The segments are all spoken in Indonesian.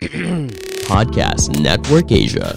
Podcast Network Asia.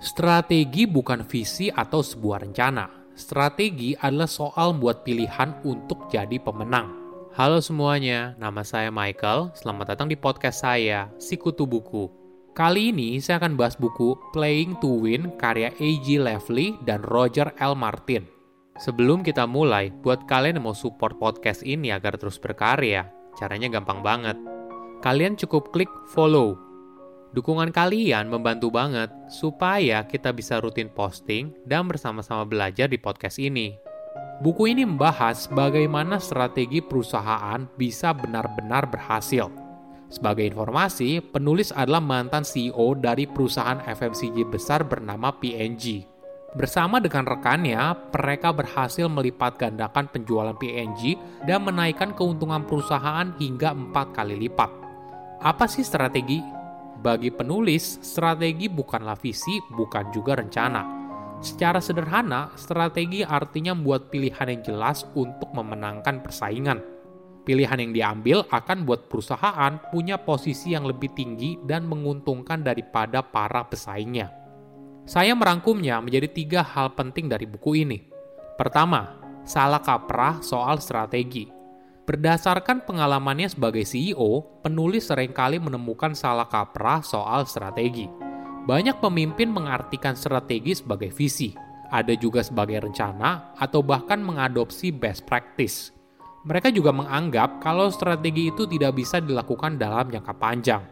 Strategi bukan visi atau sebuah rencana. Strategi adalah soal membuat pilihan untuk jadi pemenang. Halo semuanya, nama saya Michael. Selamat datang di podcast saya, Sikutu Buku. Kali ini saya akan bahas buku Playing to Win karya A.G. Levely dan Roger L. Martin. Sebelum kita mulai, buat kalian yang mau support podcast ini agar terus berkarya, caranya gampang banget. Kalian cukup klik follow Dukungan kalian membantu banget supaya kita bisa rutin posting dan bersama-sama belajar di podcast ini. Buku ini membahas bagaimana strategi perusahaan bisa benar-benar berhasil. Sebagai informasi, penulis adalah mantan CEO dari perusahaan FMCG besar bernama P&G. Bersama dengan rekannya, mereka berhasil melipat gandakan penjualan P&G dan menaikkan keuntungan perusahaan hingga empat kali lipat. Apa sih strategi bagi penulis, strategi bukanlah visi, bukan juga rencana. Secara sederhana, strategi artinya membuat pilihan yang jelas untuk memenangkan persaingan. Pilihan yang diambil akan buat perusahaan punya posisi yang lebih tinggi dan menguntungkan daripada para pesaingnya. Saya merangkumnya menjadi tiga hal penting dari buku ini. Pertama, salah kaprah soal strategi. Berdasarkan pengalamannya sebagai CEO, penulis sering kali menemukan salah kaprah soal strategi. Banyak pemimpin mengartikan strategi sebagai visi, ada juga sebagai rencana, atau bahkan mengadopsi best practice. Mereka juga menganggap kalau strategi itu tidak bisa dilakukan dalam jangka panjang.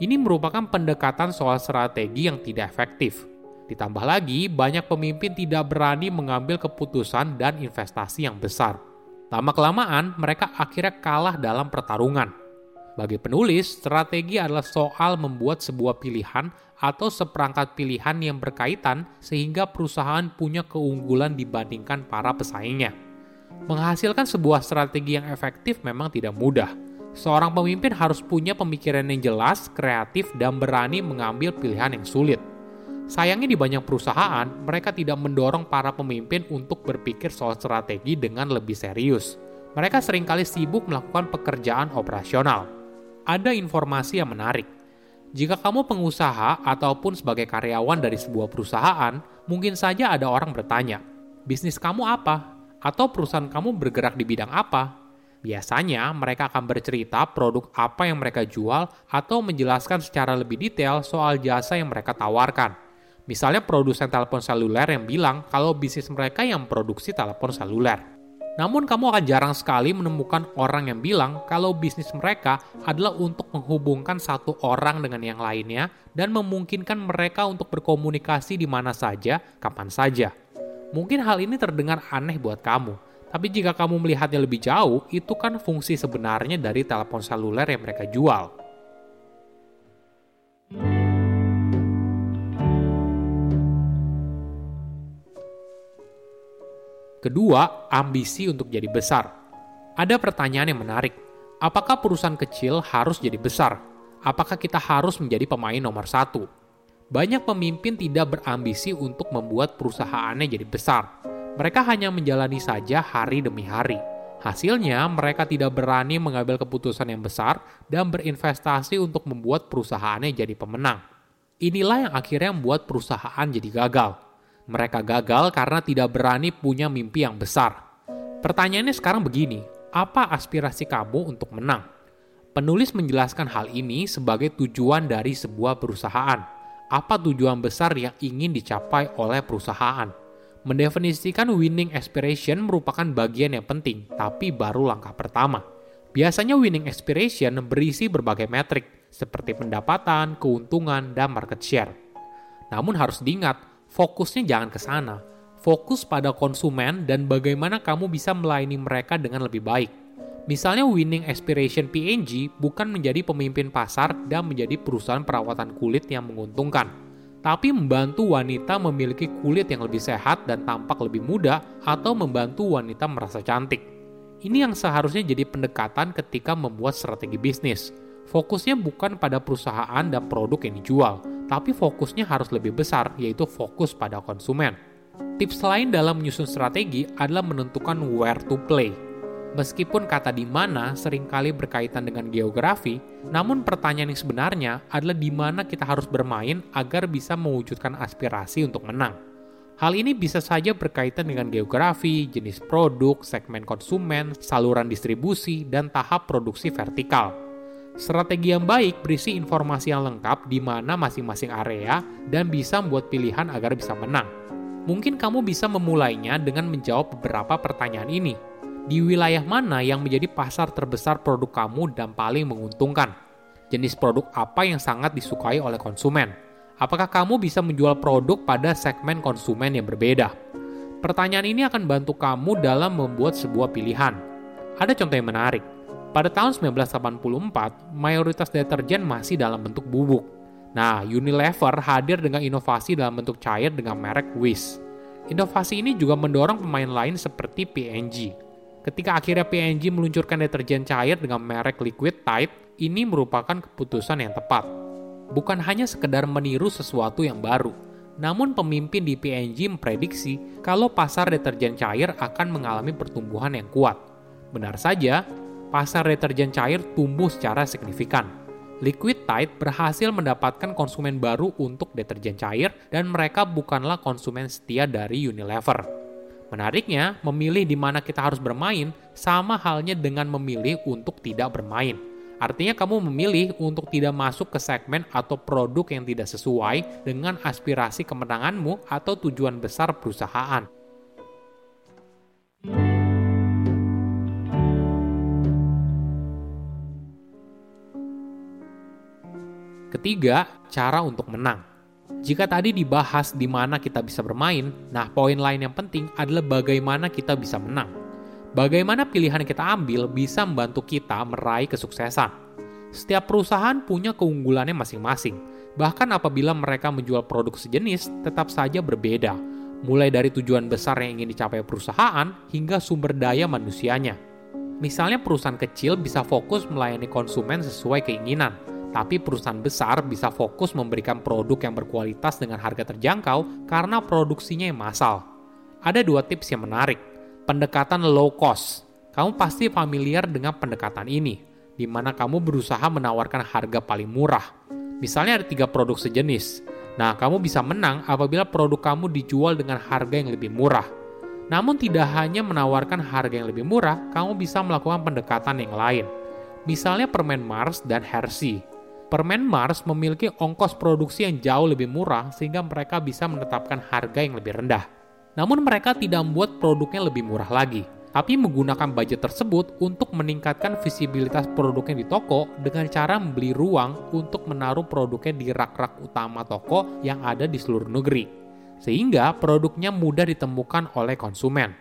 Ini merupakan pendekatan soal strategi yang tidak efektif. Ditambah lagi, banyak pemimpin tidak berani mengambil keputusan dan investasi yang besar Lama-kelamaan, mereka akhirnya kalah dalam pertarungan. Bagi penulis, strategi adalah soal membuat sebuah pilihan atau seperangkat pilihan yang berkaitan sehingga perusahaan punya keunggulan dibandingkan para pesaingnya. Menghasilkan sebuah strategi yang efektif memang tidak mudah. Seorang pemimpin harus punya pemikiran yang jelas, kreatif, dan berani mengambil pilihan yang sulit. Sayangnya di banyak perusahaan, mereka tidak mendorong para pemimpin untuk berpikir soal strategi dengan lebih serius. Mereka sering kali sibuk melakukan pekerjaan operasional. Ada informasi yang menarik. Jika kamu pengusaha ataupun sebagai karyawan dari sebuah perusahaan, mungkin saja ada orang bertanya, "Bisnis kamu apa?" atau "Perusahaan kamu bergerak di bidang apa?" Biasanya mereka akan bercerita produk apa yang mereka jual atau menjelaskan secara lebih detail soal jasa yang mereka tawarkan. Misalnya produsen telepon seluler yang bilang kalau bisnis mereka yang produksi telepon seluler. Namun kamu akan jarang sekali menemukan orang yang bilang kalau bisnis mereka adalah untuk menghubungkan satu orang dengan yang lainnya dan memungkinkan mereka untuk berkomunikasi di mana saja, kapan saja. Mungkin hal ini terdengar aneh buat kamu, tapi jika kamu melihatnya lebih jauh, itu kan fungsi sebenarnya dari telepon seluler yang mereka jual. Kedua, ambisi untuk jadi besar. Ada pertanyaan yang menarik. Apakah perusahaan kecil harus jadi besar? Apakah kita harus menjadi pemain nomor satu? Banyak pemimpin tidak berambisi untuk membuat perusahaannya jadi besar. Mereka hanya menjalani saja hari demi hari. Hasilnya, mereka tidak berani mengambil keputusan yang besar dan berinvestasi untuk membuat perusahaannya jadi pemenang. Inilah yang akhirnya membuat perusahaan jadi gagal mereka gagal karena tidak berani punya mimpi yang besar. Pertanyaannya sekarang begini, apa aspirasi kamu untuk menang? Penulis menjelaskan hal ini sebagai tujuan dari sebuah perusahaan. Apa tujuan besar yang ingin dicapai oleh perusahaan? Mendefinisikan winning aspiration merupakan bagian yang penting, tapi baru langkah pertama. Biasanya winning aspiration berisi berbagai metrik, seperti pendapatan, keuntungan, dan market share. Namun harus diingat, fokusnya jangan ke sana. Fokus pada konsumen dan bagaimana kamu bisa melayani mereka dengan lebih baik. Misalnya winning aspiration P&G bukan menjadi pemimpin pasar dan menjadi perusahaan perawatan kulit yang menguntungkan, tapi membantu wanita memiliki kulit yang lebih sehat dan tampak lebih muda atau membantu wanita merasa cantik. Ini yang seharusnya jadi pendekatan ketika membuat strategi bisnis. Fokusnya bukan pada perusahaan dan produk yang dijual, tapi fokusnya harus lebih besar, yaitu fokus pada konsumen. Tips lain dalam menyusun strategi adalah menentukan where to play. Meskipun kata di mana sering kali berkaitan dengan geografi, namun pertanyaan yang sebenarnya adalah di mana kita harus bermain agar bisa mewujudkan aspirasi untuk menang. Hal ini bisa saja berkaitan dengan geografi, jenis produk, segmen konsumen, saluran distribusi, dan tahap produksi vertikal. Strategi yang baik berisi informasi yang lengkap di mana masing-masing area dan bisa membuat pilihan agar bisa menang. Mungkin kamu bisa memulainya dengan menjawab beberapa pertanyaan ini. Di wilayah mana yang menjadi pasar terbesar produk kamu dan paling menguntungkan? Jenis produk apa yang sangat disukai oleh konsumen? Apakah kamu bisa menjual produk pada segmen konsumen yang berbeda? Pertanyaan ini akan bantu kamu dalam membuat sebuah pilihan. Ada contoh yang menarik. Pada tahun 1984, mayoritas deterjen masih dalam bentuk bubuk. Nah, Unilever hadir dengan inovasi dalam bentuk cair dengan merek Wish. Inovasi ini juga mendorong pemain lain seperti P&G. Ketika akhirnya P&G meluncurkan deterjen cair dengan merek Liquid Tide, ini merupakan keputusan yang tepat bukan hanya sekedar meniru sesuatu yang baru, namun pemimpin di P&G memprediksi kalau pasar deterjen cair akan mengalami pertumbuhan yang kuat. Benar saja, pasar deterjen cair tumbuh secara signifikan. Liquid Tide berhasil mendapatkan konsumen baru untuk deterjen cair dan mereka bukanlah konsumen setia dari Unilever. Menariknya, memilih di mana kita harus bermain sama halnya dengan memilih untuk tidak bermain. Artinya kamu memilih untuk tidak masuk ke segmen atau produk yang tidak sesuai dengan aspirasi kemenanganmu atau tujuan besar perusahaan. Ketiga, cara untuk menang. Jika tadi dibahas di mana kita bisa bermain, nah poin lain yang penting adalah bagaimana kita bisa menang. Bagaimana pilihan yang kita ambil bisa membantu kita meraih kesuksesan. Setiap perusahaan punya keunggulannya masing-masing. Bahkan apabila mereka menjual produk sejenis, tetap saja berbeda. Mulai dari tujuan besar yang ingin dicapai perusahaan hingga sumber daya manusianya. Misalnya perusahaan kecil bisa fokus melayani konsumen sesuai keinginan, tapi perusahaan besar bisa fokus memberikan produk yang berkualitas dengan harga terjangkau karena produksinya yang massal. Ada dua tips yang menarik pendekatan low cost. Kamu pasti familiar dengan pendekatan ini, di mana kamu berusaha menawarkan harga paling murah. Misalnya ada tiga produk sejenis. Nah, kamu bisa menang apabila produk kamu dijual dengan harga yang lebih murah. Namun tidak hanya menawarkan harga yang lebih murah, kamu bisa melakukan pendekatan yang lain. Misalnya permen Mars dan Hershey. Permen Mars memiliki ongkos produksi yang jauh lebih murah sehingga mereka bisa menetapkan harga yang lebih rendah. Namun mereka tidak membuat produknya lebih murah lagi, tapi menggunakan budget tersebut untuk meningkatkan visibilitas produknya di toko dengan cara membeli ruang untuk menaruh produknya di rak-rak utama toko yang ada di seluruh negeri, sehingga produknya mudah ditemukan oleh konsumen.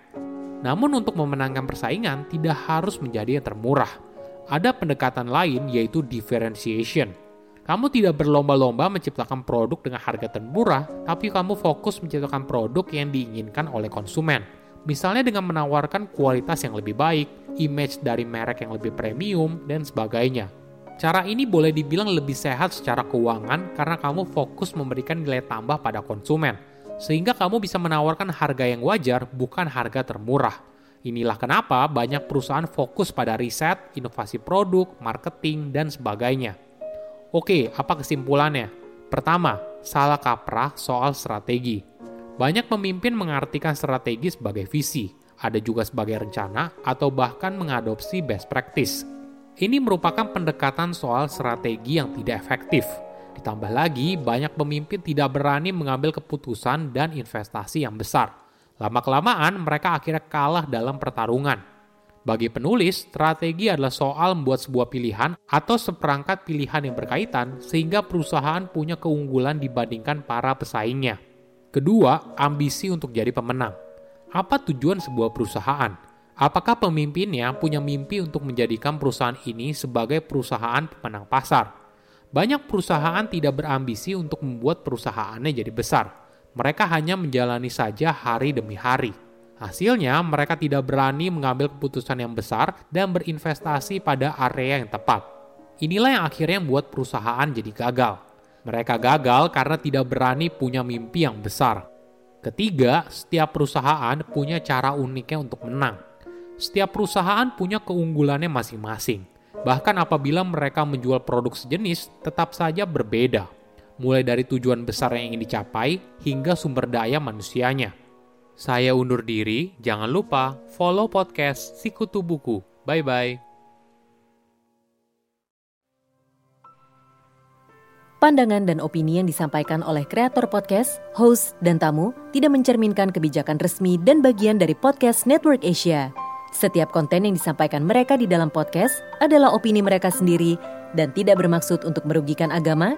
Namun untuk memenangkan persaingan tidak harus menjadi yang termurah. Ada pendekatan lain yaitu differentiation – kamu tidak berlomba-lomba menciptakan produk dengan harga termurah, tapi kamu fokus menciptakan produk yang diinginkan oleh konsumen. Misalnya dengan menawarkan kualitas yang lebih baik, image dari merek yang lebih premium, dan sebagainya. Cara ini boleh dibilang lebih sehat secara keuangan karena kamu fokus memberikan nilai tambah pada konsumen, sehingga kamu bisa menawarkan harga yang wajar, bukan harga termurah. Inilah kenapa banyak perusahaan fokus pada riset, inovasi produk, marketing, dan sebagainya. Oke, apa kesimpulannya? Pertama, salah kaprah soal strategi. Banyak pemimpin mengartikan strategi sebagai visi, ada juga sebagai rencana, atau bahkan mengadopsi best practice. Ini merupakan pendekatan soal strategi yang tidak efektif. Ditambah lagi, banyak pemimpin tidak berani mengambil keputusan dan investasi yang besar. Lama-kelamaan, mereka akhirnya kalah dalam pertarungan bagi penulis, strategi adalah soal membuat sebuah pilihan atau seperangkat pilihan yang berkaitan sehingga perusahaan punya keunggulan dibandingkan para pesaingnya. Kedua, ambisi untuk jadi pemenang. Apa tujuan sebuah perusahaan? Apakah pemimpinnya punya mimpi untuk menjadikan perusahaan ini sebagai perusahaan pemenang pasar? Banyak perusahaan tidak berambisi untuk membuat perusahaannya jadi besar. Mereka hanya menjalani saja hari demi hari. Hasilnya, mereka tidak berani mengambil keputusan yang besar dan berinvestasi pada area yang tepat. Inilah yang akhirnya membuat perusahaan jadi gagal. Mereka gagal karena tidak berani punya mimpi yang besar. Ketiga, setiap perusahaan punya cara uniknya untuk menang. Setiap perusahaan punya keunggulannya masing-masing. Bahkan apabila mereka menjual produk sejenis, tetap saja berbeda. Mulai dari tujuan besar yang ingin dicapai hingga sumber daya manusianya. Saya undur diri, jangan lupa follow podcast Sikutu Buku. Bye-bye. Pandangan dan opini yang disampaikan oleh kreator podcast, host, dan tamu tidak mencerminkan kebijakan resmi dan bagian dari podcast Network Asia. Setiap konten yang disampaikan mereka di dalam podcast adalah opini mereka sendiri dan tidak bermaksud untuk merugikan agama,